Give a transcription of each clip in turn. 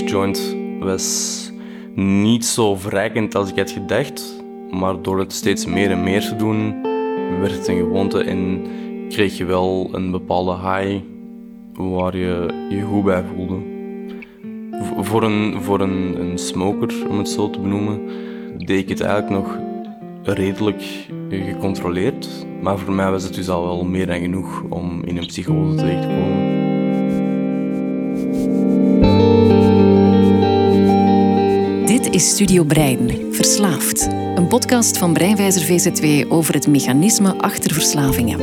joint was niet zo verrijkend als ik had gedacht. Maar door het steeds meer en meer te doen, werd het een gewoonte en kreeg je wel een bepaalde high waar je je goed bij voelde. Voor een, voor een, een smoker, om het zo te benoemen, deed ik het eigenlijk nog redelijk gecontroleerd. Maar voor mij was het dus al wel meer dan genoeg om in een psychose terecht te komen. Is Studio Brein, Verslaafd. Een podcast van Breinwijzer VZW over het mechanisme achter verslavingen.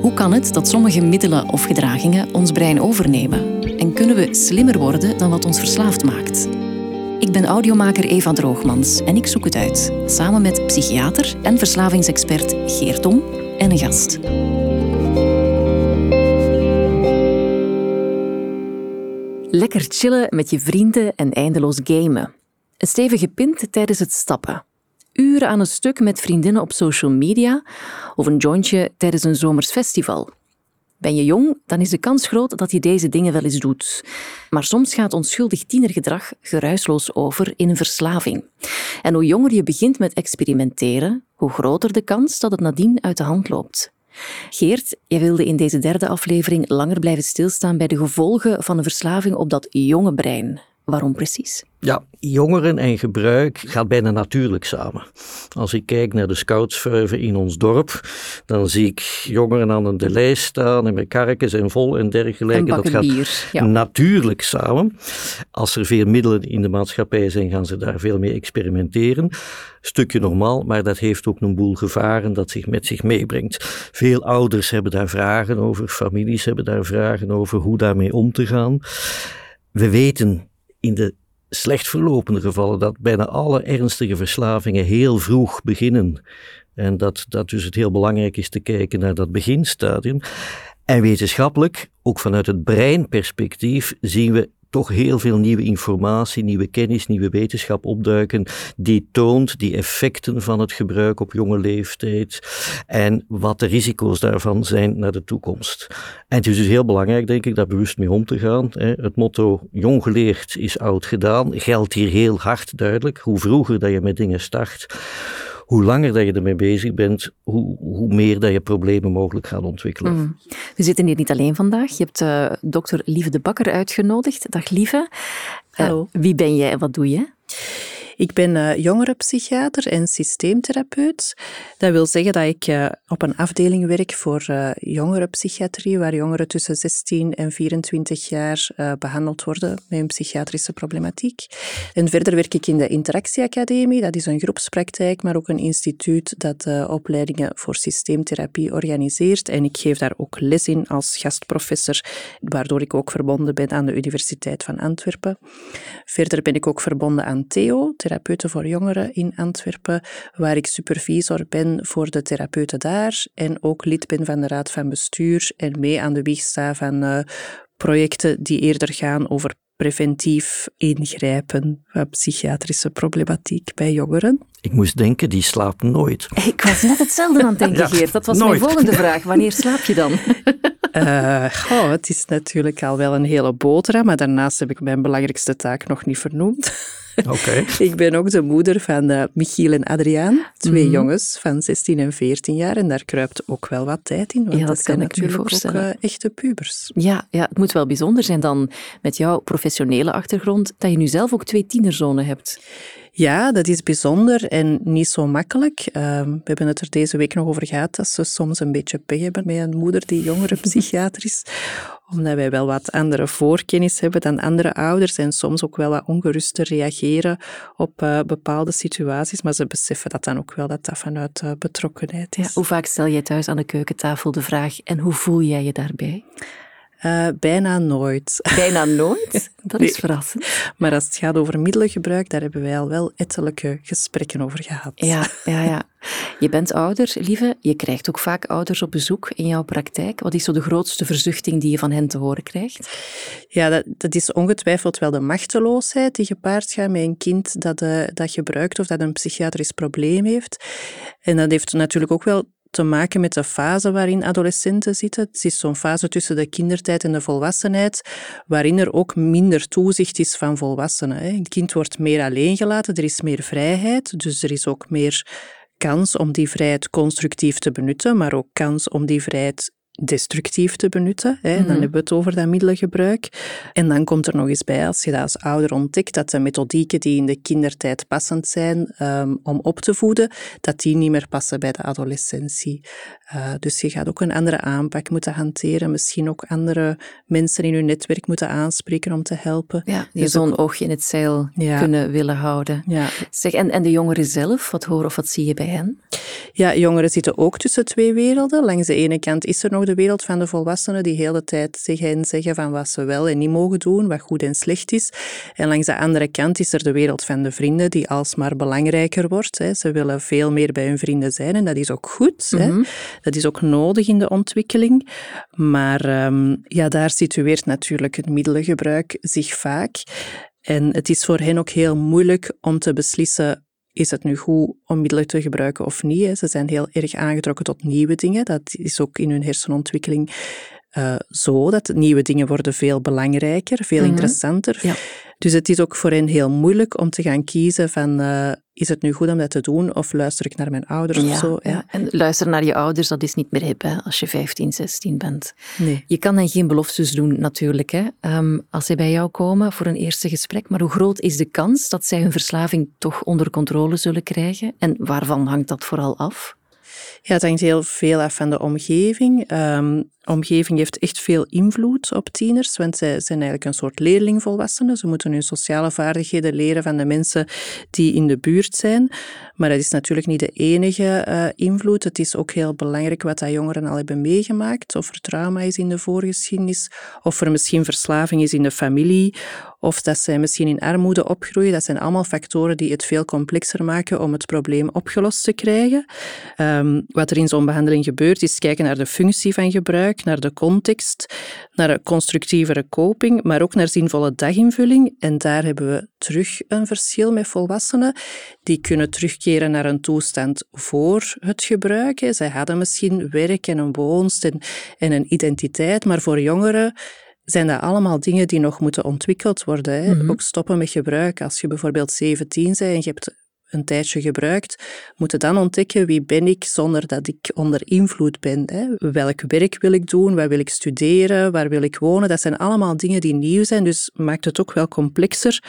Hoe kan het dat sommige middelen of gedragingen ons brein overnemen? En kunnen we slimmer worden dan wat ons verslaafd maakt? Ik ben audiomaker Eva Droogmans en ik zoek het uit, samen met psychiater en verslavingsexpert Geert Om en een gast. Lekker chillen met je vrienden en eindeloos gamen. Stevige pint tijdens het stappen. Uren aan een stuk met vriendinnen op social media of een jointje tijdens een zomers festival. Ben je jong, dan is de kans groot dat je deze dingen wel eens doet. Maar soms gaat onschuldig tienergedrag geruisloos over in een verslaving. En hoe jonger je begint met experimenteren, hoe groter de kans dat het nadien uit de hand loopt. Geert, jij wilde in deze derde aflevering langer blijven stilstaan bij de gevolgen van een verslaving op dat jonge brein. Waarom precies? Ja, jongeren en gebruik gaat bijna natuurlijk samen. Als ik kijk naar de scoutsvuiven in ons dorp, dan zie ik jongeren aan de lijst staan en met karkens en vol en dergelijke. dat gaat bier, ja. natuurlijk samen. Als er veel middelen in de maatschappij zijn, gaan ze daar veel mee experimenteren. Stukje normaal, maar dat heeft ook een boel gevaren dat zich met zich meebrengt. Veel ouders hebben daar vragen over, families hebben daar vragen over hoe daarmee om te gaan. We weten in de slecht verlopende gevallen dat bijna alle ernstige verslavingen heel vroeg beginnen. En dat, dat dus het heel belangrijk is te kijken naar dat beginstadium. En wetenschappelijk, ook vanuit het breinperspectief, zien we toch heel veel nieuwe informatie, nieuwe kennis, nieuwe wetenschap opduiken, die toont die effecten van het gebruik op jonge leeftijd en wat de risico's daarvan zijn naar de toekomst. En het is dus heel belangrijk, denk ik, daar bewust mee om te gaan. Het motto jong geleerd is oud gedaan geldt hier heel hard duidelijk. Hoe vroeger dat je met dingen start, hoe langer dat je ermee bezig bent, hoe, hoe meer dat je problemen mogelijk gaat ontwikkelen. Mm. We zitten hier niet alleen vandaag. Je hebt uh, dokter Lieve de Bakker uitgenodigd. Dag Lieve. Hallo. Uh, wie ben jij en wat doe je? Ik ben uh, jongerenpsychiater en systeemtherapeut. Dat wil zeggen dat ik uh, op een afdeling werk voor uh, jongerenpsychiatrie, waar jongeren tussen 16 en 24 jaar behandeld worden met een psychiatrische problematiek. En verder werk ik in de Interactieacademie. Dat is een groepspraktijk, maar ook een instituut dat opleidingen voor systeemtherapie organiseert. En ik geef daar ook les in als gastprofessor, waardoor ik ook verbonden ben aan de Universiteit van Antwerpen. Verder ben ik ook verbonden aan Theo, therapeuten voor jongeren in Antwerpen, waar ik supervisor ben voor de therapeuten daar en ook lid ben van de raad van bestuur en mee aan de wieg sta van uh, projecten die eerder gaan over preventief ingrijpen van psychiatrische problematiek bij jongeren. Ik moest denken, die slaapt nooit. Ik was net hetzelfde aan het denken, Geert. Dat was mijn volgende vraag. Wanneer slaap je dan? Uh, het is natuurlijk al wel een hele boterham, maar daarnaast heb ik mijn belangrijkste taak nog niet vernoemd. Ik ben ook de moeder van uh, Michiel en Adriaan, twee mm. jongens van 16 en 14 jaar. En daar kruipt ook wel wat tijd in, want ja, dat, dat zijn natuurlijk ook uh, echte pubers. Ja, ja, het moet wel bijzonder zijn dan met jouw professionele achtergrond dat je nu zelf ook twee tienerzonen hebt. Ja, dat is bijzonder en niet zo makkelijk. Uh, we hebben het er deze week nog over gehad dat ze soms een beetje pech hebben met een moeder die jongerenpsychiater is. Omdat wij wel wat andere voorkennis hebben dan andere ouders en soms ook wel wat ongeruster reageren op uh, bepaalde situaties. Maar ze beseffen dat dan ook wel dat dat vanuit uh, betrokkenheid is. Hoe vaak stel jij thuis aan de keukentafel de vraag en hoe voel jij je daarbij? Uh, bijna nooit. Bijna nooit? Dat is verrassend. Maar als het gaat over middelengebruik, daar hebben wij al wel ettelijke gesprekken over gehad. Ja, ja, ja. Je bent ouder, lieve. Je krijgt ook vaak ouders op bezoek in jouw praktijk. Wat is zo de grootste verzuchting die je van hen te horen krijgt? Ja, dat, dat is ongetwijfeld wel de machteloosheid die gepaard gaat met een kind dat, uh, dat gebruikt of dat een psychiatrisch probleem heeft. En dat heeft natuurlijk ook wel te maken met de fase waarin adolescenten zitten. Het is zo'n fase tussen de kindertijd en de volwassenheid, waarin er ook minder toezicht is van volwassenen. Een kind wordt meer alleen gelaten, er is meer vrijheid, dus er is ook meer kans om die vrijheid constructief te benutten, maar ook kans om die vrijheid destructief te benutten. Hè. Dan mhm. hebben we het over dat middelengebruik. En dan komt er nog eens bij, als je dat als ouder ontdekt, dat de methodieken die in de kindertijd passend zijn ehm, om op te voeden, dat die niet meer passen bij de adolescentie. Uh, dus je gaat ook een andere aanpak moeten hanteren, misschien ook andere mensen in je netwerk moeten aanspreken om te helpen. Ja, die dus zo'n oogje in het zeil kunnen willen houden. Ja. Zeg, en, en de jongeren zelf, wat horen of wat zie je bij hen? Ja, jongeren zitten ook tussen twee werelden. Langs de ene kant is er nog de wereld van de volwassenen die de hele tijd zeggen zeggen van wat ze wel en niet mogen doen, wat goed en slecht is. En langs de andere kant is er de wereld van de vrienden die alsmaar belangrijker wordt. Hè. Ze willen veel meer bij hun vrienden zijn en dat is ook goed. hè. Mhm. Dat is ook nodig in de ontwikkeling. Maar um, ja, daar situeert natuurlijk het middelengebruik zich vaak. En het is voor hen ook heel moeilijk om te beslissen is het nu goed om middelen te gebruiken of niet? Ze zijn heel erg aangetrokken tot nieuwe dingen. Dat is ook in hun hersenontwikkeling uh, zo, dat nieuwe dingen worden veel belangrijker, veel mhm. interessanter. Ja. Dus het is ook voor hen heel moeilijk om te gaan kiezen van uh, is het nu goed om dat te doen of luister ik naar mijn ouders of zo. Ja. En luisteren naar je ouders, dat is niet meer hip hè, als je 15, 16 bent. Nee. Je kan hen geen beloftes doen natuurlijk hè, um, als zij bij jou komen voor een eerste gesprek. Maar hoe groot is de kans dat zij hun verslaving toch onder controle zullen krijgen? En waarvan hangt dat vooral af? Ja, het hangt heel veel af van de omgeving. Um, omgeving heeft echt veel invloed op tieners, want zij zijn eigenlijk een soort leerlingvolwassenen. Ze moeten hun sociale vaardigheden leren van de mensen die in de buurt zijn. Maar dat is natuurlijk niet de enige uh, invloed. Het is ook heel belangrijk wat dat jongeren al hebben meegemaakt. Of er trauma is in de voorgeschiedenis, of er misschien verslaving is in de familie, of dat zij misschien in armoede opgroeien. Dat zijn allemaal factoren die het veel complexer maken om het probleem opgelost te krijgen. Um, wat er in zo'n behandeling gebeurt, is kijken naar de functie van gebruik, naar de context, naar een constructievere coping, maar ook naar zinvolle daginvulling. En daar hebben we terug een verschil met volwassenen. Die kunnen terugkeren naar een toestand voor het gebruik. Zij hadden misschien werk en een woonst en, en een identiteit, maar voor jongeren zijn dat allemaal dingen die nog moeten ontwikkeld worden. Hè? Mhm. Ook stoppen met gebruik. Als je bijvoorbeeld 17 bent en je hebt een tijdje gebruikt, moeten dan ontdekken wie ben ik zonder dat ik onder invloed ben. Hè? Welk werk wil ik doen? Waar wil ik studeren? Waar wil ik wonen? Dat zijn allemaal dingen die nieuw zijn, dus maakt het ook wel complexer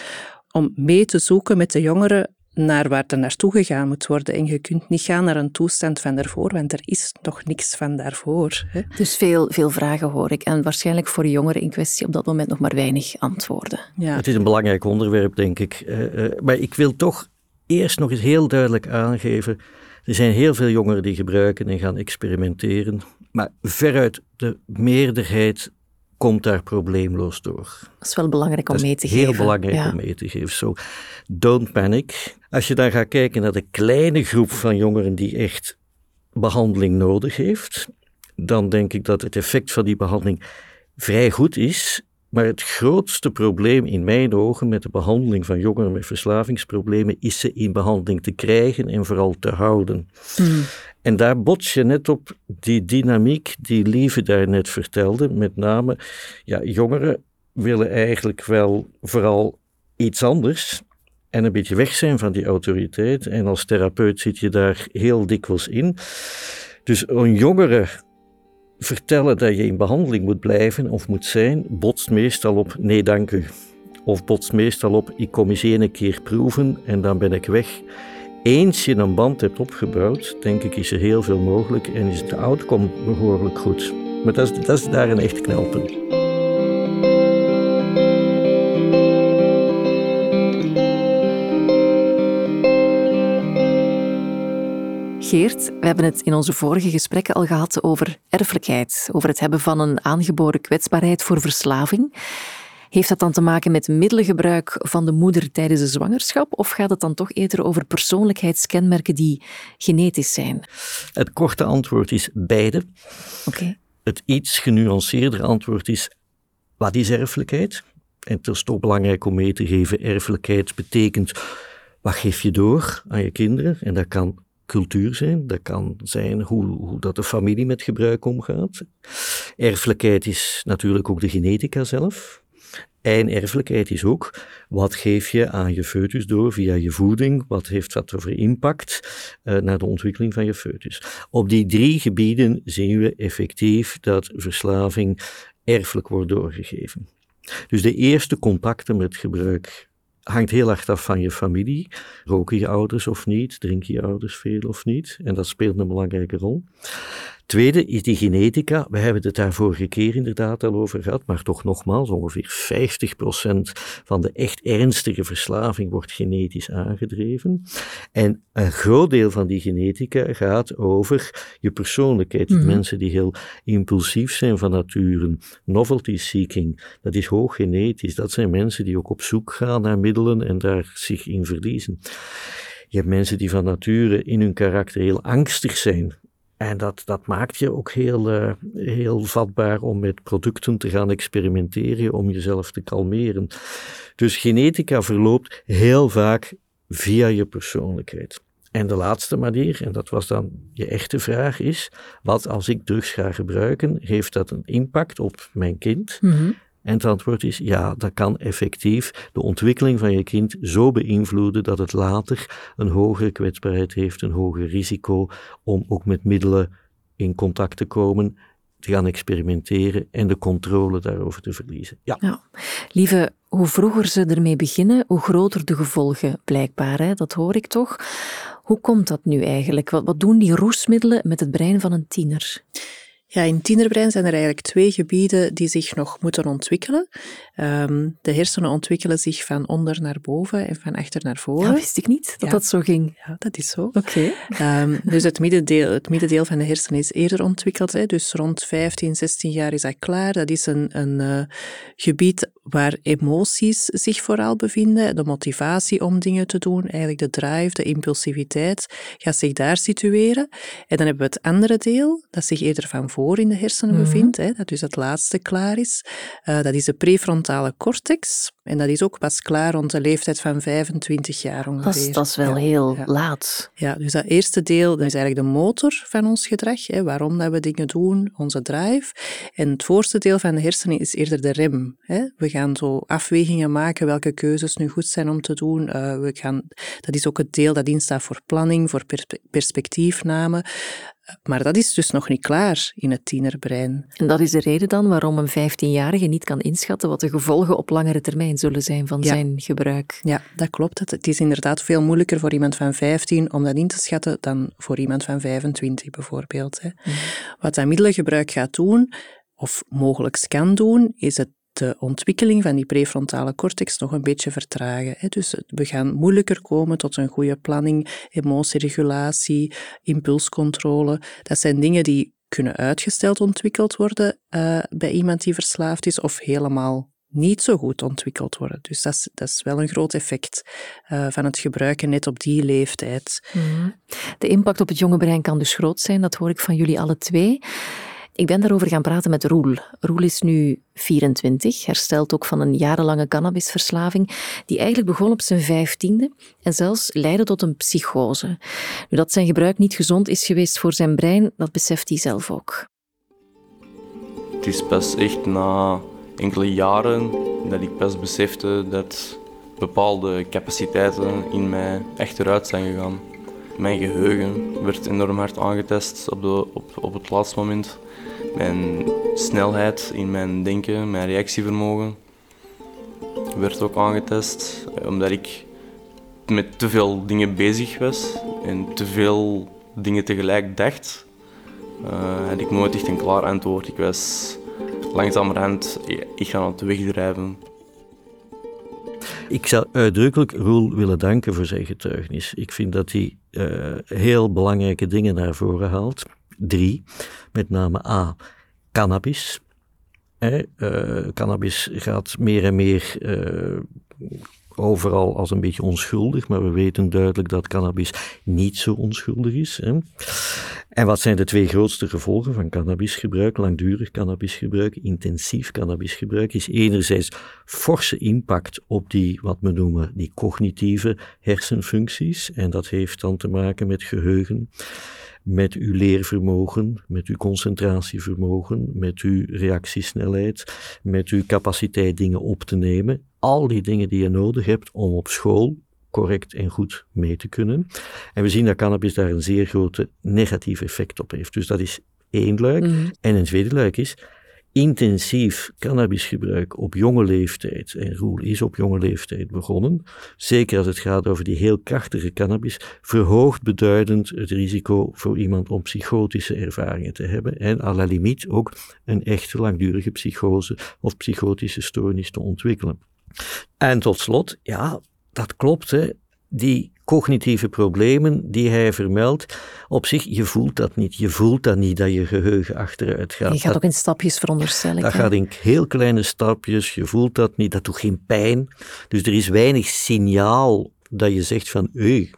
om mee te zoeken met de jongeren naar waar er naartoe gegaan moet worden. En je kunt niet gaan naar een toestand van daarvoor, want er is nog niks van daarvoor. Hè? Dus veel, veel vragen hoor ik. En waarschijnlijk voor de jongeren in kwestie op dat moment nog maar weinig antwoorden. Ja. Het is een belangrijk onderwerp, denk ik. Uh, uh, maar ik wil toch eerst nog eens heel duidelijk aangeven. Er zijn heel veel jongeren die gebruiken en gaan experimenteren. Maar veruit de meerderheid komt daar probleemloos door. Dat is wel belangrijk om mee te geven. Heel belangrijk om mee te geven. So, don't panic. Als je dan gaat kijken naar de kleine groep van jongeren die echt behandeling nodig heeft, dan denk ik dat het effect van die behandeling vrij goed is. Maar het grootste probleem in mijn ogen met de behandeling van jongeren met verslavingsproblemen is ze in behandeling te krijgen en vooral te houden. Hmm. En daar bots je net op die dynamiek die Lieve daar net vertelde. Met name, ja, jongeren willen eigenlijk wel vooral iets anders en een beetje weg zijn van die autoriteit. En als therapeut zit je daar heel dikwijls in. Dus een jongere vertellen dat je in behandeling moet blijven of moet zijn, botst meestal op nee dank u. Of botst meestal op ik kom eens één keer proeven en dan ben ik weg. Eens je een band hebt opgebouwd, denk ik is er heel veel mogelijk en is de outcome behoorlijk goed. Maar dat is, dat is daar een echt knelpunt. Geert, we hebben het in onze vorige gesprekken al gehad over erfelijkheid, over het hebben van een aangeboren kwetsbaarheid voor verslaving. Heeft dat dan te maken met middelengebruik van de moeder tijdens de zwangerschap? Of gaat het dan toch eerder over persoonlijkheidskenmerken die genetisch zijn? Het korte antwoord is beide. Oké. Het iets genuanceerdere antwoord is: wat is erfelijkheid? En het is toch belangrijk om mee te geven: erfelijkheid betekent wat geef je door aan je kinderen? En dat kan cultuur zijn, dat kan zijn hoe, hoe dat de familie met gebruik omgaat. Erfelijkheid is natuurlijk ook de genetica zelf. En erfelijkheid is ook, wat geef je aan je foetus door via je voeding? Wat heeft dat voor impact uh, naar de ontwikkeling van je foetus? Op die drie gebieden zien we effectief dat verslaving erfelijk wordt doorgegeven. Dus de eerste contacten met gebruik hangt heel erg af van je familie. Roken je ouders of niet? Drinken je ouders veel of niet? En dat speelt een belangrijke rol. Tweede is die genetica. We hebben het daar vorige keer inderdaad al over gehad, maar toch nogmaals, ongeveer 50% van de echt ernstige verslaving wordt genetisch aangedreven. En een groot deel van die genetica gaat over je persoonlijkheid. Mm Mensen die heel impulsief zijn van nature, novelty seeking, dat is hoog genetisch. Dat zijn mensen die ook op zoek gaan naar middelen en daar zich in verliezen. Je hebt mensen die van nature in hun karakter heel angstig zijn. En dat, dat maakt je ook heel, uh, heel vatbaar om met producten te gaan experimenteren, om jezelf te kalmeren. Dus genetica verloopt heel vaak via je persoonlijkheid. En de laatste manier, en dat was dan je echte vraag, is: wat als ik drugs ga gebruiken, heeft dat een impact op mijn kind? Mm en het antwoord is ja, dat kan effectief de ontwikkeling van je kind zo beïnvloeden dat het later een hogere kwetsbaarheid heeft, een hoger risico om ook met middelen in contact te komen, te gaan experimenteren en de controle daarover te verliezen. Ja. Lieve, hoe vroeger ze ermee beginnen, hoe groter de gevolgen blijkbaar. Hè? Dat hoor ik toch. Hoe komt dat nu eigenlijk? Wat, wat doen die roesmiddelen met het brein van een tiener? Ja, in tienerbrein zijn er eigenlijk twee gebieden die zich nog moeten ontwikkelen. Ehm, de hersenen ontwikkelen zich van onder naar boven en van achter naar voren. Ja, wist ik niet dat dat zo ging. Ja, dat is zo. Oké. Ehm, dus het middendeel, het middendeel van de hersenen is eerder ontwikkeld. Hè. Dus rond 15, 16 jaar is dat klaar. Dat is een, een uh, gebied waar emoties zich vooral bevinden. De motivatie om dingen te doen, eigenlijk de drive, de impulsiviteit, gaat zich daar situeren. En dan hebben we het andere deel, dat zich eerder van voor in de hersenen mhm. bevindt, hè, dat dus het laatste klaar is. Uh, dat is de prefrontale cortex. En dat is ook pas klaar rond de leeftijd van 25 jaar ongeveer. Dat is, dat is wel heel laat. Ja, dus dat eerste deel dat is eigenlijk de motor van ons gedrag. Hè, waarom dat we dingen doen, onze drive. En het voorste deel van de hersenen is eerder de rem. Hè. We gaan zo afwegingen maken welke keuzes nu goed zijn om te doen. Uh, we gaan, dat is ook het deel dat instaat voor planning, voor perspectiefname. Maar dat is dus nog niet klaar in het tienerbrein. En dat is de reden dan waarom een 15-jarige niet kan inschatten wat de gevolgen op langere termijn zullen zijn van zijn gebruik. Ja, dat klopt. Het is inderdaad veel moeilijker voor iemand van 15 om dat in te schatten dan voor iemand van 25 bijvoorbeeld. Mm. Wat dat middelengebruik gaat doen, of mogelijk kan doen, is het de ontwikkeling van die prefrontale cortex nog een beetje vertragen. Dus we gaan moeilijker komen tot een goede planning, emotieregulatie, impulscontrole. Dat zijn dingen die kunnen uitgesteld ontwikkeld worden uh, bij iemand die verslaafd is of helemaal niet zo goed ontwikkeld worden. Dus dat is, dat is wel een groot effect uh, van het gebruiken net op die leeftijd. Mhm. De impact op het jonge brein kan dus groot zijn, dat hoor ik van jullie alle twee. Ik ben daarover gaan praten met Roel. Roel is nu 24, herstelt ook van een jarenlange cannabisverslaving, die eigenlijk begon op zijn vijftiende en zelfs leidde tot een psychose. Nu, dat zijn gebruik niet gezond is geweest voor zijn brein, dat beseft hij zelf ook. Het is pas echt na enkele jaren dat ik pas besefte dat bepaalde capaciteiten in mij echt eruit zijn gegaan. Mijn geheugen werd enorm hard aangetest op, op, op het laatste moment. Mijn snelheid in mijn denken, mijn reactievermogen werd ook aangetest, omdat ik met te veel dingen bezig was en te veel dingen tegelijk dacht. Uh, had ik nooit echt een klaar antwoord. Ik was langzamerhand ik ga het wegdrijven. Ik zou uitdrukkelijk Roel willen danken voor zijn getuigenis. Ik vind dat hij uh, heel belangrijke dingen naar voren haalt. Drie, met name A, cannabis. Eh, cannabis gaat meer en meer uh, overal als een beetje onschuldig, maar we weten duidelijk dat cannabis niet zo onschuldig is. Hè. En wat zijn de twee grootste gevolgen van cannabisgebruik, langdurig cannabisgebruik, intensief cannabisgebruik, is enerzijds forse impact op die, wat we noemen, die cognitieve hersenfuncties. En dat heeft dan te maken met geheugen, met uw leervermogen, met uw concentratievermogen, met uw reactiesnelheid, met uw capaciteit dingen op te nemen. Al die dingen die je nodig hebt om op school correct en goed mee te kunnen. En we zien dat cannabis daar een zeer grote negatief effect op heeft. Dus dat is één luik. Mhm. En een tweede luik is intensief cannabisgebruik op jonge leeftijd. En Roel is op jonge leeftijd begonnen. Zeker als het gaat over die heel krachtige cannabis, verhoogt beduidend het risico voor iemand om psychotische ervaringen te hebben. En à la limiet ook een echte langdurige psychose of psychotische stoornis te ontwikkelen. En tot slot, ja, dat klopt. Hè. Die cognitieve problemen die hij vermeldt, op zich, je voelt dat niet. Je voelt dat niet dat je geheugen achteruit gaat. Je gaat Dat- ook in stapjes veronderstel ik. dat hè? gaat in heel kleine stapjes, je voelt dat niet, dat doet geen pijn. Dus er is weinig signaal dat je zegt van, hé,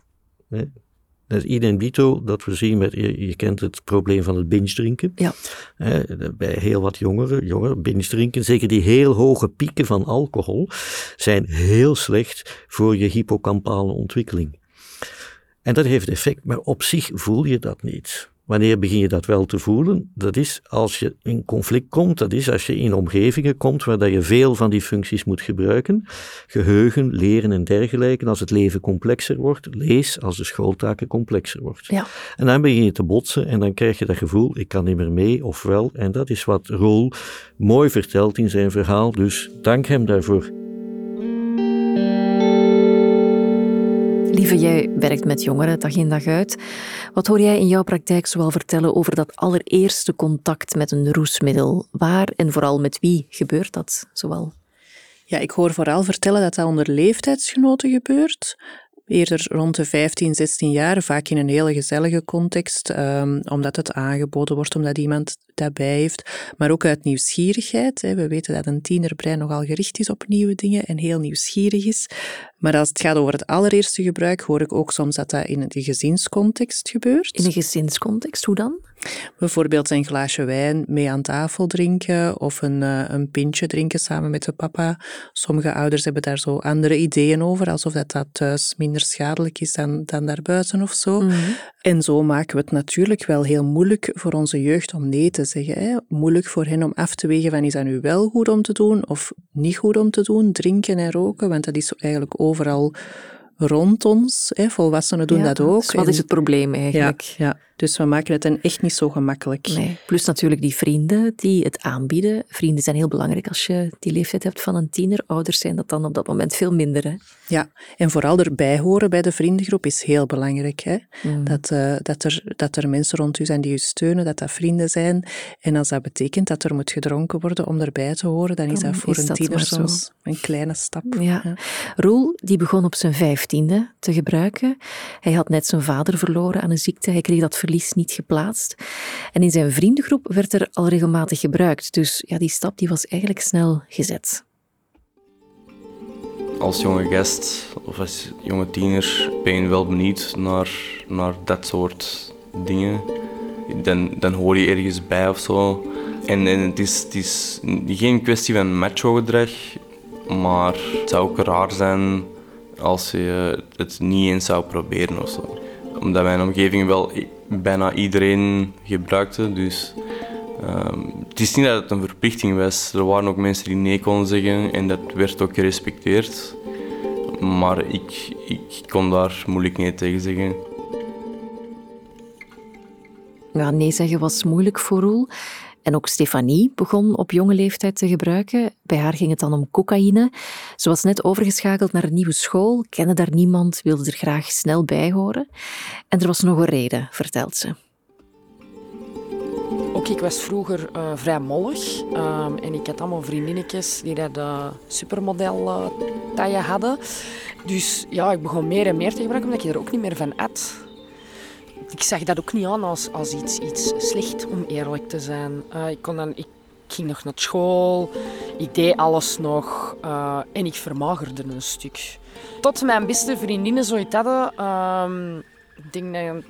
dat is idem dito dat we zien met, je, je kent het probleem van het binge drinken. Ja. Hè, bij heel wat jongeren, jongeren, binge drinken, zeker die heel hoge pieken van alcohol, zijn heel slecht voor je hippocampale ontwikkeling. En dat heeft effect, maar op zich voel je dat niet. Wanneer begin je dat wel te voelen? Dat is als je in conflict komt, dat is als je in omgevingen komt waar dat je veel van die functies moet gebruiken. Geheugen, leren en dergelijke. Als het leven complexer wordt, lees als de schooltaken complexer wordt. Ja. En dan begin je te botsen en dan krijg je dat gevoel, ik kan niet meer mee of wel. En dat is wat Roel mooi vertelt in zijn verhaal, dus dank hem daarvoor. Lieve, jij werkt met jongeren dag in dag uit. Wat hoor jij in jouw praktijk zoal vertellen over dat allereerste contact met een roesmiddel? Waar en vooral met wie gebeurt dat zoal? Ja, ik hoor vooral vertellen dat dat onder leeftijdsgenoten gebeurt. Eerder rond de 15, 16 jaar, vaak in een hele gezellige context, ehm, omdat het aangeboden wordt, omdat iemand dat bij heeft. Maar ook uit nieuwsgierigheid. We weten dat een tienerbrein nogal gericht is op nieuwe dingen en heel nieuwsgierig is. Maar als het gaat over het allereerste gebruik, hoor ik ook soms dat dat in een gezinscontext gebeurt. In een gezinscontext, hoe dan? Bijvoorbeeld een glaasje wijn mee aan tafel drinken of een, eh, een pintje drinken samen met de papa. Sommige ouders hebben daar zo andere ideeën over, alsof dat, dat thuis minder schadelijk is dan, dan daarbuiten of zo. Mhm. En zo maken we het natuurlijk wel heel moeilijk voor onze jeugd om nee te zeggen. Hè? Moeilijk voor hen om af te wegen van is dat nu wel goed om te doen of niet goed om te doen, drinken en roken, want dat is eigenlijk overal rond ons. Hè? Volwassenen doen Ja, dat ook. dus wat En- is het probleem eigenlijk? Ja, ja, dus we maken het dan echt niet zo gemakkelijk. Nee. Plus natuurlijk die vrienden die het aanbieden. Vrienden zijn heel belangrijk als je die leeftijd hebt van een tiener. Ouders zijn dat dan op dat moment veel minder. Hè? Ja, en vooral erbij horen bij de vriendengroep is heel belangrijk. Hè? Mm. Dat, eh, dat, er, dat er mensen rond u zijn die u steunen, dat dat vrienden zijn. En als dat betekent dat er moet gedronken worden om erbij te horen, dan is Dan dat voor is een dat tiener soms een kleine stap. Ja. Roel die begon op zijn vijftiende te gebruiken. Hij had net zijn vader verloren aan een ziekte. Hij kreeg dat verlies niet geplaatst. En in zijn vriendengroep werd er al regelmatig gebruikt. Dus ja, die stap die was eigenlijk snel gezet. Als jonge gast of als jonge tiener ben je wel benieuwd naar, naar dat soort dingen. Dan, dan hoor je ergens bij of zo. En, en het, is, het is geen kwestie van macho-gedrag, maar het zou ook raar zijn als je het niet eens zou proberen of zo. Omdat mijn omgeving wel bijna iedereen gebruikte, dus ehm, het is niet dat het een verplichting was. Er waren ook mensen die nee konden zeggen en dat werd ook gerespecteerd. Maar ik, ik kon daar moeilijk nee tegen zeggen. Nee zeggen was moeilijk voor Roel. En ook Stefanie begon op jonge leeftijd te gebruiken. Bij haar ging het dan om cocaïne. Ze was net overgeschakeld naar een nieuwe school, kende daar niemand, wilde er graag snel bij horen. En er was nog een reden, vertelt ze. Ook ik was vroeger eh, vrij mollig. ehm, en ik had allemaal vriendinnetjes die dat uh, supermodel taille hadden. Dus ja, ik begon meer en meer te gebruiken omdat je er ook niet meer van at. Ik zag dat ook niet aan als, als iets, iets slecht, om eerlijk te zijn. Uh, ik, kon dan, ik ging nog naar school. ik deed alles nog uh, en ik vermagerde een stuk. Tot mijn beste vriendinnen zoiets hadden. Uh, ik denk dat,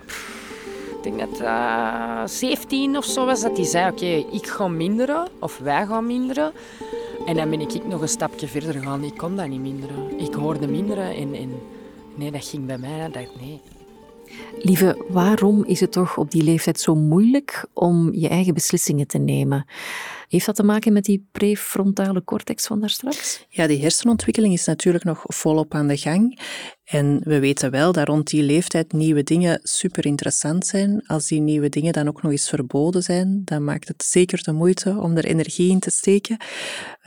ik denk dat uh, eh, 17 of zo was, dat die zei: Oké, ik ga minderen, of wij gaan minderen. En dan ben ik nog een stapje verder gegaan. Ik kon dat niet minderen. Ik hoorde minderen en, en nee, dat ging bij mij. Dat, nee. Lieve, waarom is het toch op die leeftijd zo moeilijk om je eigen beslissingen te nemen? Heeft dat te maken met die prefrontale cortex van daar straks? Ja, die hersenontwikkeling is natuurlijk nog volop aan de gang. En we weten wel dat rond die leeftijd nieuwe dingen super interessant zijn. Als die nieuwe dingen dan ook nog eens verboden zijn, dan maakt het zeker de moeite om er energie in te steken.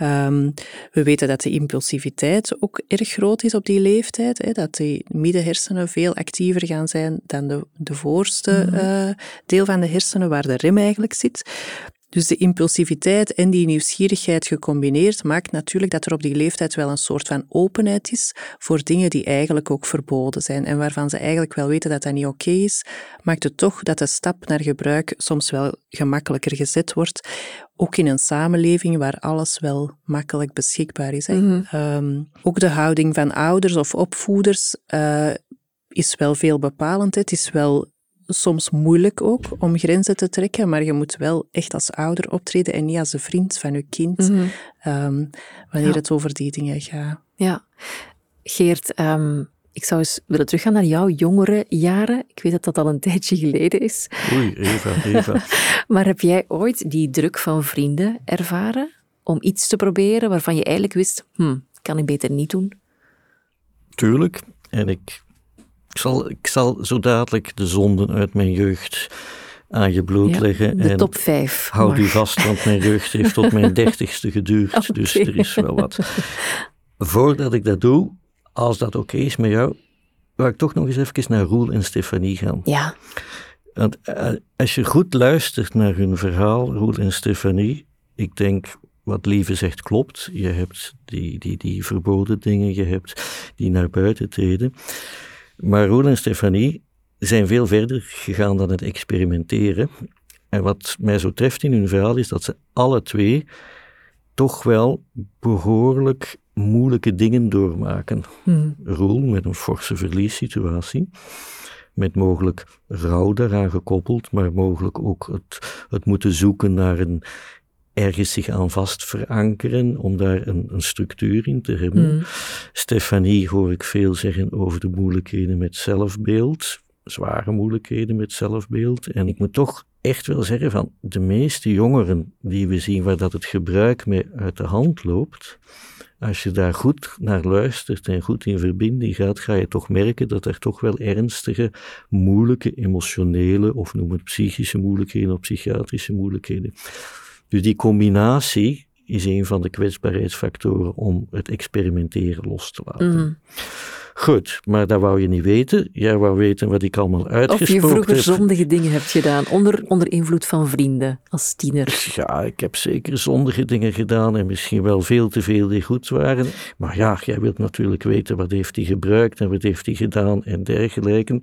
Um, we weten dat de impulsiviteit ook erg groot is op die leeftijd. Hè, dat die middenhersenen veel actiever gaan zijn dan de, de voorste uh, deel van de hersenen, waar de rem eigenlijk zit. Dus de impulsiviteit en die nieuwsgierigheid gecombineerd maakt natuurlijk dat er op die leeftijd wel een soort van openheid is voor dingen die eigenlijk ook verboden zijn en waarvan ze eigenlijk wel weten dat dat niet oké is, maakt het toch dat de stap naar gebruik soms wel gemakkelijker gezet wordt, ook in een samenleving waar alles wel makkelijk beschikbaar is. Mhm. Ehm, ook de houding van ouders of opvoeders uh, is wel veel bepalend. Het is wel soms moeilijk ook om grenzen te trekken, maar je moet wel echt als ouder optreden en niet als een vriend van je kind mhm. ehm, wanneer het over die dingen gaat. Ja, Geert, um, ik zou eens willen teruggaan naar jouw jongere jaren. Ik weet dat dat al een tijdje geleden is. Oei, Eva, Eva. maar heb jij ooit die druk van vrienden ervaren om iets te proberen waarvan je eigenlijk wist, hm, kan ik beter niet doen? Tuurlijk. En ik ik zal, ik zal zo dadelijk de zonden uit mijn jeugd aan je bloot leggen. De top 5. Houd u vast, want mijn jeugd heeft tot mijn dertigste geduurd. Dus er is wel wat. Voordat ik dat doe, als dat oké is met jou, wil ik toch nog eens even naar Roel en Stefanie gaan. Ja. Want eh, als je goed luistert naar hun verhaal, Roel en Stefanie, ik denk wat Lieve zegt klopt. Je hebt die, die, die verboden dingen, je hebt die naar buiten treden. Maar Roel en Stefanie zijn veel verder gegaan dan het experimenteren. En wat mij zo treft in hun verhaal is dat ze alle twee toch wel behoorlijk moeilijke dingen doormaken. Hmm. Roel met een forse verliessituatie, met mogelijk rouw daaraan gekoppeld, maar mogelijk ook het, het moeten zoeken naar een ergens zich aan vast verankeren, om daar een, een structuur in te hebben. Mm. Stefanie hoor ik veel zeggen over de moeilijkheden met zelfbeeld, zware moeilijkheden met zelfbeeld. En ik moet toch echt wel zeggen van de meeste jongeren die we zien waar dat het gebruik mee uit de hand loopt, als je daar goed naar luistert en goed in verbinding gaat, ga je toch merken dat er toch wel ernstige, moeilijke, emotionele of noem het psychische moeilijkheden of psychiatrische moeilijkheden dus die combinatie is een van de kwetsbaarheidsfactoren om het experimenteren los te laten. Mhm. Goed, maar dat wou je niet weten. Jij wou weten wat ik allemaal uitgesproken heb. Of je vroeger zondige dingen hebt gedaan, onder, onder invloed van vrienden, als tiener. Ja, ik heb zeker zondige dingen gedaan en misschien wel veel te veel die goed waren. Maar ja, jij wilt natuurlijk weten wat heeft hij gebruikt en wat heeft hij gedaan en dergelijke.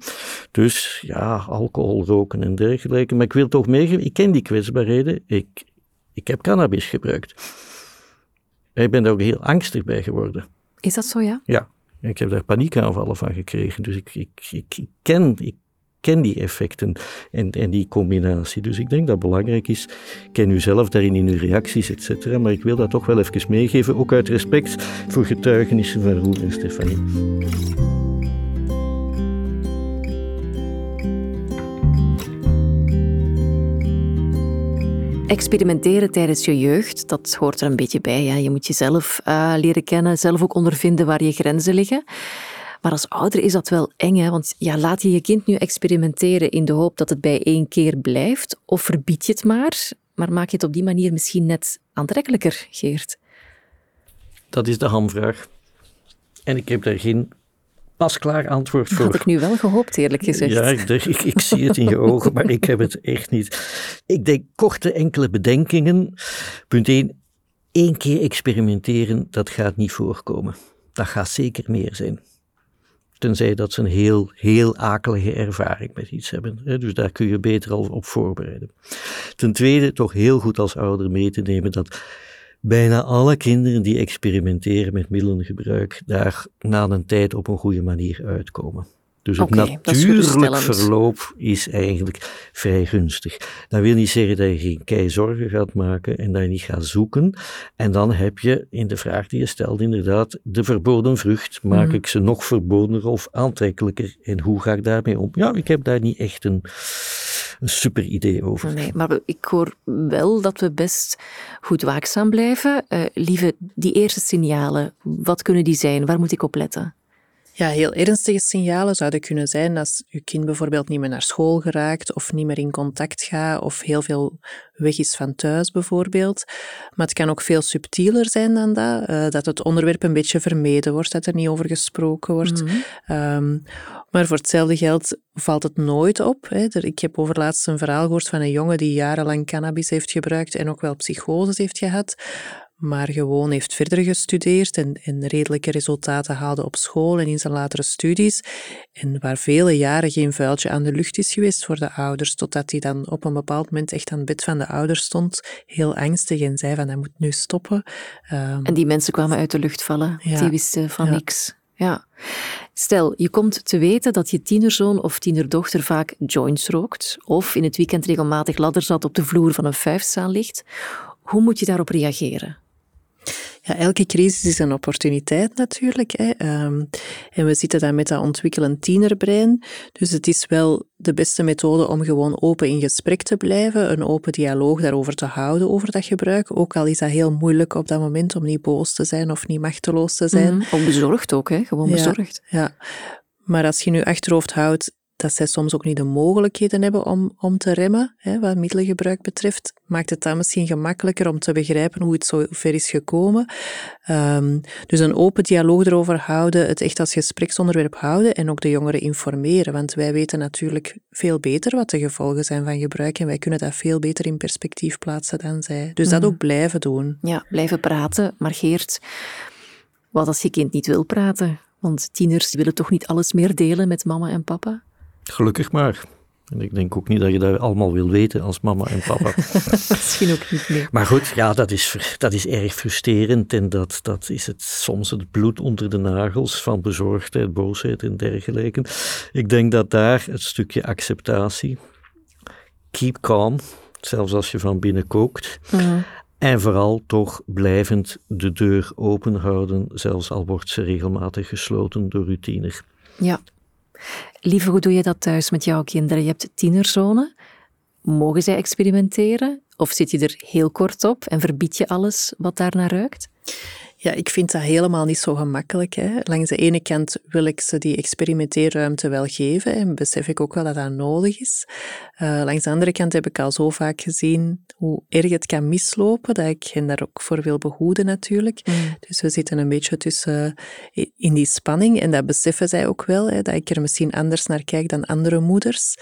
Dus ja, alcohol roken en dergelijke. Maar ik wil toch meegeven, ik ken die kwetsbaarheden. Ik, ik heb cannabis gebruikt. Ik ben daar ook heel angstig bij geworden. Is dat zo, ja? Ja. Ik heb daar paniekaanvallen van gekregen. Dus ik, ik, ik, ik ken, ik ken die effecten en, en die combinatie. Dus ik denk dat het belangrijk is. Ik ken u zelf daarin in uw reacties, et cetera. Maar ik wil dat toch wel even meegeven. Ook uit respect voor getuigenissen van Roel en Stefanie. Experimenteren tijdens je jeugd, dat hoort er een beetje bij. Ja. Je moet jezelf uh, leren kennen, zelf ook ondervinden waar je grenzen liggen. Maar als ouder is dat wel eng, hè? want ja, laat je je kind nu experimenteren in de hoop dat het bij één keer blijft, of verbied je het maar, maar maak je het op die manier misschien net aantrekkelijker, Geert? Dat is de hamvraag. En ik heb daar geen pasklaar antwoord voor. Dat had ik nu wel gehoopt, eerlijk gezegd. Ja, ik, ik, ik zie het in je ogen, maar ik heb het echt niet. Ik denk korte enkele bedenkingen. Punt 1. Eén keer experimenteren, dat gaat niet voorkomen. Dat gaat zeker meer zijn. Tenzij dat ze een heel, heel akelige ervaring met iets hebben. Dus daar kun je beter al op voorbereiden. Ten tweede, toch heel goed als ouder mee te nemen dat bijna alle kinderen die experimenteren met middelengebruik daar na een tijd op een goede manier uitkomen. Dus het is natuurlijk verloop is eigenlijk vrij gunstig. Dat wil niet zeggen dat je geen keizorgen gaat maken en dat je niet gaat zoeken. En dan heb je in de vraag die je stelt inderdaad de verboden vrucht. Maak Mhm. ik ze nog verbodener of aantrekkelijker? En hoe ga ik daarmee om? Ja, ik heb daar niet echt een, een super idee over. Nee, maar ik hoor wel dat we best goed waakzaam blijven. Eh, lieve, die eerste signalen, wat kunnen die zijn? Waar moet ik op letten? Ja, heel ernstige signalen zouden kunnen zijn als je kind bijvoorbeeld niet meer naar school geraakt of niet meer in contact gaat of heel veel weg is van thuis bijvoorbeeld. Maar het kan ook veel subtieler zijn dan dat, eh, dat het onderwerp een beetje vermeden wordt, dat er niet over gesproken wordt. Ehm, maar voor hetzelfde geld valt het nooit op. Hè. Ik heb overlaatst een verhaal gehoord van een jongen die jarenlang cannabis heeft gebruikt en ook wel psychoses heeft gehad maar gewoon heeft verder gestudeerd en, en redelijke resultaten haalde op school en in zijn latere studies. En waar vele jaren geen vuiltje aan de lucht is geweest voor de ouders, totdat hij dan op een bepaald moment echt aan het bed van de ouders stond, heel angstig en zei van hij moet nu stoppen. Ehm, En die mensen kwamen uit de lucht vallen. Ja. Die wisten van Ja. niks. Ja. Stel, je komt te weten dat je tienerzoon of tienerdochter vaak joints rookt of in het weekend regelmatig ladderzat op de vloer van een vijfzaal ligt. Hoe moet je daarop reageren? Ja, elke crisis is een opportuniteit natuurlijk. Hè. Ehm, en we zitten dan met dat ontwikkelen tienerbrein. Dus het is wel de beste methode om gewoon open in gesprek te blijven, een open dialoog daarover te houden, over dat gebruik. Ook al is dat heel moeilijk op dat moment om niet boos te zijn of niet machteloos te zijn. Of bezorgd ook, hè? gewoon Ja. bezorgd. Ja, maar als je nu achterhoofd houdt dat zij soms ook niet de mogelijkheden hebben om, om te remmen, hè, wat middelengebruik betreft, maakt het dan misschien gemakkelijker om te begrijpen hoe het zo ver is gekomen. Ehm, dus een open dialoog erover houden, het echt als gespreksonderwerp houden en ook de jongeren informeren, want wij weten natuurlijk veel beter wat de gevolgen zijn van gebruik en wij kunnen dat veel beter in perspectief plaatsen dan zij. Dus dat ook blijven doen. Ja, blijven praten. Maar Geert, wat als je kind niet wil praten? Want tieners willen toch niet alles meer delen met mama en papa? Gelukkig maar. En ik denk ook niet dat je dat allemaal wil weten als mama en papa. Misschien ook niet meer. Maar goed, ja, dat is, dat is erg frustrerend en dat, dat is het, soms het bloed onder de nagels van bezorgdheid, boosheid en dergelijke. Ik denk dat daar het stukje acceptatie, keep calm, zelfs als je van binnen kookt, Mhm. en vooral toch blijvend de deur open houden, zelfs al wordt ze regelmatig gesloten door uw tiener. Ja. Lieve, hoe doe je dat thuis met jouw kinderen? Je hebt tienerzonen. Mogen zij experimenteren? Of zit je er heel kort op en verbied je alles wat daarnaar ruikt? Ja, ik vind dat helemaal niet zo gemakkelijk. Hè. Langs de ene kant wil ik ze die experimenteerruimte wel geven en besef ik ook wel dat dat nodig is. Eh, langs de andere kant heb ik al zo vaak gezien hoe erg het kan mislopen, dat ik hen daar ook voor wil behoeden natuurlijk. Dus we zitten een beetje tussen eh, in die spanning en dat beseffen zij ook wel, hè, dat ik er misschien anders naar kijk dan andere moeders.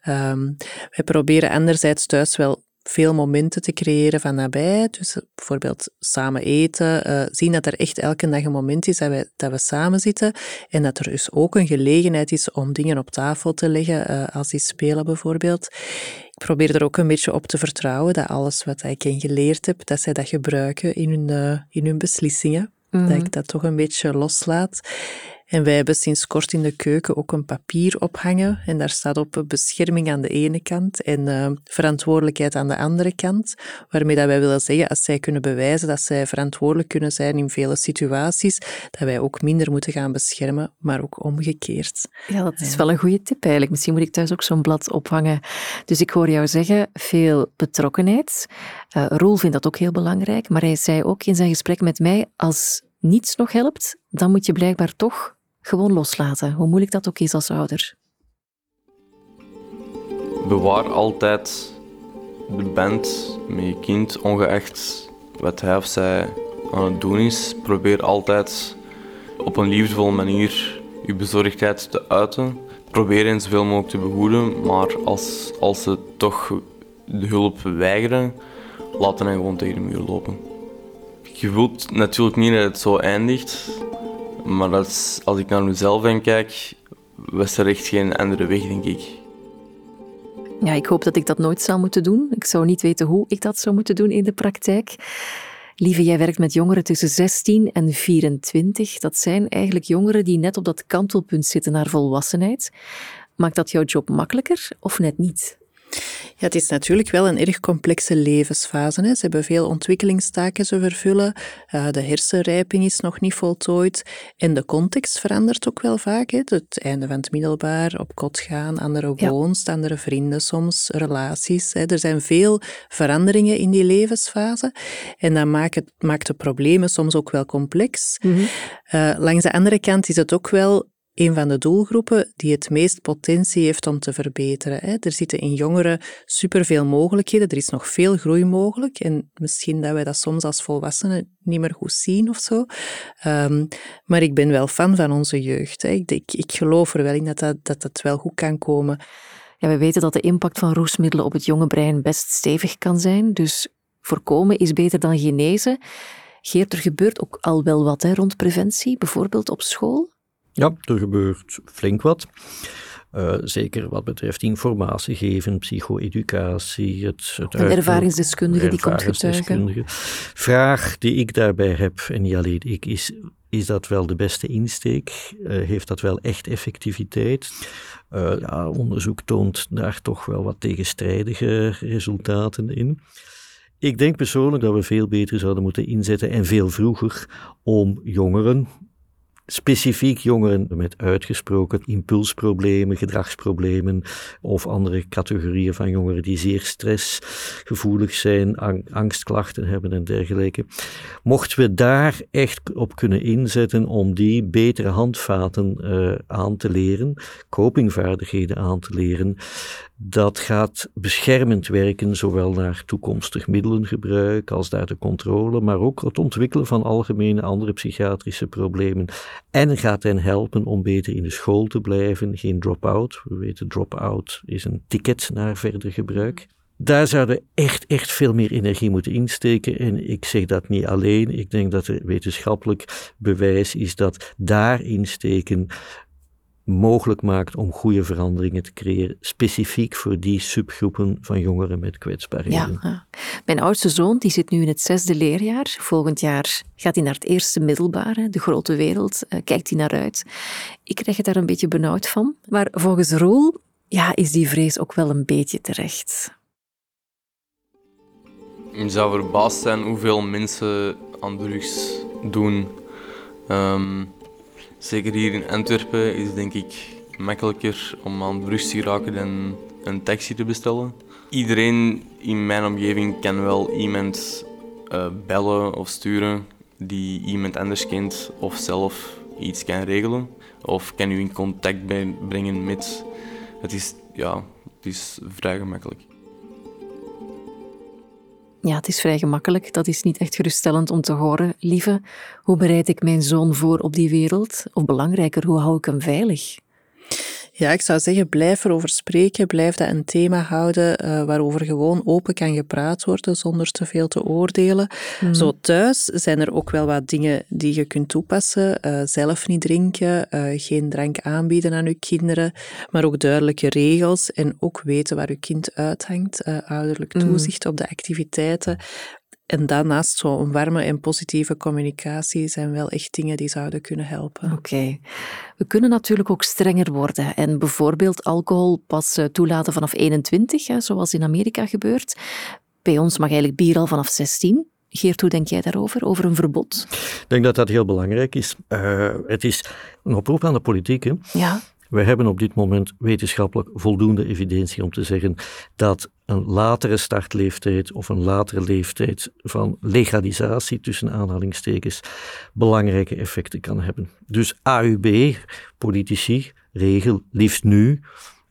Ehm, wij proberen anderzijds thuis wel veel momenten te creëren van nabij. Dus eh, bijvoorbeeld samen eten, eh, zien dat er echt elke dag een moment is dat, wij, dat we samen zitten en dat er dus ook een gelegenheid is om dingen op tafel te leggen, eh, als die spelen bijvoorbeeld. Ik probeer er ook een beetje op te vertrouwen dat alles wat ik hen geleerd heb, dat zij dat gebruiken in hun, in hun beslissingen. Dat ik dat toch een beetje loslaat. En wij hebben sinds kort in de keuken ook een papier ophangen. En daar staat op bescherming aan de ene kant en eh, verantwoordelijkheid aan de andere kant. Waarmee dat wij willen zeggen, als zij kunnen bewijzen dat zij verantwoordelijk kunnen zijn in vele situaties, dat wij ook minder moeten gaan beschermen, maar ook omgekeerd. Ja, dat is wel een goede tip eigenlijk. Misschien moet ik thuis ook zo'n blad ophangen. Dus ik hoor jou zeggen, veel betrokkenheid. Eh Roel vindt dat ook heel belangrijk, maar hij zei ook in zijn gesprek met mij, als niets nog helpt, dan moet je blijkbaar toch gewoon loslaten, hoe moeilijk dat ook is als ouder. Bewaar altijd de band met je kind, ongeacht wat hij of zij aan het doen is. Probeer altijd op een liefdevolle manier je bezorgdheid te uiten. Probeer hen zoveel mogelijk te behoeden, maar als, als ze toch de hulp weigeren, laat hen gewoon tegen de muur lopen. Je wilt natuurlijk niet dat het zo eindigt, maar als ik naar mezelf en kijk, was er echt geen andere weg, denk ik. Ja, ik hoop dat ik dat nooit zou moeten doen. Ik zou niet weten hoe ik dat zou moeten doen in de praktijk. Lieve, jij werkt met jongeren tussen 16 en 24. Dat zijn eigenlijk jongeren die net op dat kantelpunt zitten naar volwassenheid. Maakt dat jouw job makkelijker of net niet? Ja, het is natuurlijk wel een erg complexe levensfase. Hè. Ze hebben veel ontwikkelingstaken te vervullen. Uh, de hersenrijping is nog niet voltooid. En de context verandert ook wel vaak. Hè. Het einde van het middelbaar, op kot gaan, andere woonst, andere vrienden soms, relaties. Hè. Er zijn veel veranderingen in die levensfase. En dat maakt, maakt de problemen soms ook wel complex. Mm langs de andere kant is het ook wel een van de doelgroepen die het meest potentie heeft om te verbeteren. Er zitten in jongeren superveel mogelijkheden, er is nog veel groei mogelijk en misschien dat wij dat soms als volwassenen niet meer goed zien of zo. Ehm, maar ik ben wel fan van onze jeugd. Ik, ik, ik geloof er wel in dat dat, dat het wel goed kan komen. Ja, we weten dat de impact van roesmiddelen op het jonge brein best stevig kan zijn, dus voorkomen is beter dan genezen. Geert, er gebeurt ook al wel wat hè, rond preventie, bijvoorbeeld op school. Ja, er gebeurt flink wat. Uh, zeker wat betreft informatie geven, psycho-educatie. Het, het een ervaringsdeskundige die komt getuigen. Vraag die ik daarbij heb, en niet alleen ik, is, is dat wel de beste insteek? Uh, heeft dat wel echt effectiviteit? Uh, ja, onderzoek toont daar toch wel wat tegenstrijdige resultaten in. Ik denk persoonlijk dat we veel beter zouden moeten inzetten en veel vroeger om jongeren, specifiek jongeren met uitgesproken impulsproblemen, gedragsproblemen of andere categorieën van jongeren die zeer stressgevoelig zijn, angstklachten hebben en dergelijke. Mochten we daar echt op kunnen inzetten om die betere handvaten uh, aan te leren, copingvaardigheden aan te leren, dat gaat beschermend werken, zowel naar toekomstig middelengebruik als naar de controle, maar ook het ontwikkelen van algemene andere psychiatrische problemen. En gaat hen helpen om beter in de school te blijven, geen drop-out. We weten, drop-out is een ticket naar verder gebruik. Daar zouden we echt, echt veel meer energie moeten insteken. En ik zeg dat niet alleen. Ik denk dat er wetenschappelijk bewijs is dat daar insteken mogelijk maakt om goede veranderingen te creëren, specifiek voor die subgroepen van jongeren met kwetsbaarheden. Ja, Mijn oudste zoon die zit nu in het zesde leerjaar. Volgend jaar gaat hij naar het eerste middelbare, de grote wereld, uh, kijkt hij naar uit. Ik krijg het daar een beetje benauwd van. Maar volgens Roel ja, is die vrees ook wel een beetje terecht. Je zou verbaasd zijn hoeveel mensen aan drugs doen. Um, Zeker hier in Antwerpen is het denk ik makkelijker om aan drugs te raken dan een taxi te bestellen. Iedereen in mijn omgeving kan wel iemand uh, bellen of sturen die iemand anders kent of zelf iets kan regelen. Of kan u in contact brengen met. Het is, ja, het is vrij gemakkelijk. Ja, het is vrij gemakkelijk. Dat is niet echt geruststellend om te horen. Lieve, hoe bereid ik mijn zoon voor op die wereld? Of belangrijker, hoe hou ik hem veilig? Ja, ik zou zeggen, blijf erover spreken, blijf dat een thema houden uh, waarover gewoon open kan gepraat worden zonder te veel te oordelen. Hmm. Zo thuis zijn er ook wel wat dingen die je kunt toepassen. Uh, zelf niet drinken, uh, geen drank aanbieden aan je kinderen, maar ook duidelijke regels en ook weten waar je kind uithangt, ouderlijk hmm. toezicht op de activiteiten. En daarnaast zo'n warme en positieve communicatie zijn wel echt dingen die zouden kunnen helpen. Oké. We kunnen natuurlijk ook strenger worden en bijvoorbeeld alcohol pas eh, toelaten vanaf 21, hè, zoals in Amerika gebeurt. Bij ons mag eigenlijk bier al vanaf 16. Geert, hoe denk jij daarover, over een verbod? Ik denk dat dat heel belangrijk is. Uh, het is een oproep aan de politiek. Hè? Ja. We hebben op dit moment wetenschappelijk voldoende evidentie om te zeggen dat een latere startleeftijd of een latere leeftijd van legalisatie tussen aanhalingstekens belangrijke effecten kan hebben. Dus AUB, politici, regel liefst nu,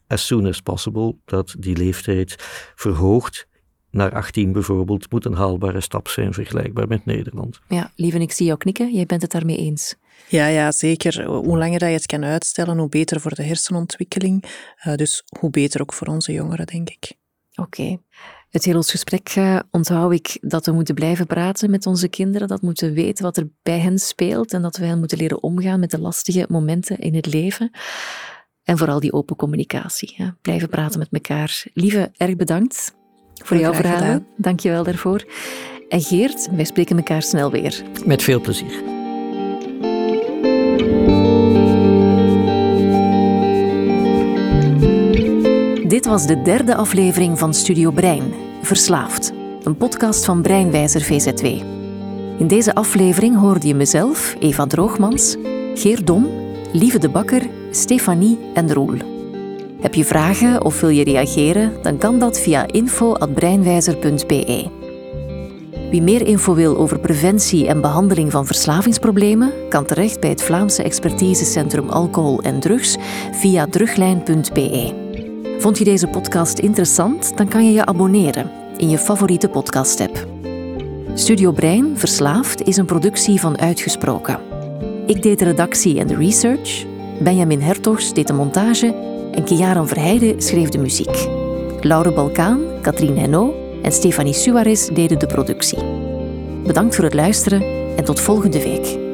as soon as possible, dat die leeftijd verhoogt naar 18 bijvoorbeeld, moet een haalbare stap zijn vergelijkbaar met Nederland. Ja, lieve, ik zie jou knikken. Jij bent het daarmee eens. Ja, ja, zeker. Hoe langer dat je het kan uitstellen, hoe beter voor de hersenontwikkeling. Uh, dus hoe beter ook voor onze jongeren, denk ik. Oké. Het hele ons gesprek uh, onthoud ik dat we moeten blijven praten met onze kinderen, dat we moeten weten wat er bij hen speelt en dat we hen moeten leren omgaan met de lastige momenten in het leven. En vooral die open communicatie. Hè. Blijven praten met elkaar. Lieve, erg bedankt voor jouw verhaal. Dank je wel daarvoor. En Geert, wij spreken elkaar snel weer. Met veel plezier. Dit was de derde aflevering van Studio Brein, Verslaafd, een podcast van Breinwijzer VZW. In deze aflevering hoorde je mezelf, Eva Droogmans, Geert Dom, Lieve de Bakker, Stefanie en Roel. Heb je vragen of wil je reageren, dan kan dat via info.breinwijzer.be. Wie meer info wil over preventie en behandeling van verslavingsproblemen, kan terecht bij het Vlaamse expertisecentrum alcohol en drugs via druglijn.be. Vond je deze podcast interessant? Dan kan je je abonneren in je favoriete podcast-app. Studio Brein, Verslaafd, is een productie van Uitgesproken. Ik deed de redactie en de research, Benjamin Hertogs deed de montage en Kiaran Verheijden schreef de muziek. Laure Balkaan, Katrien Henno en Stefanie Suarez deden de productie. Bedankt voor het luisteren en tot volgende week.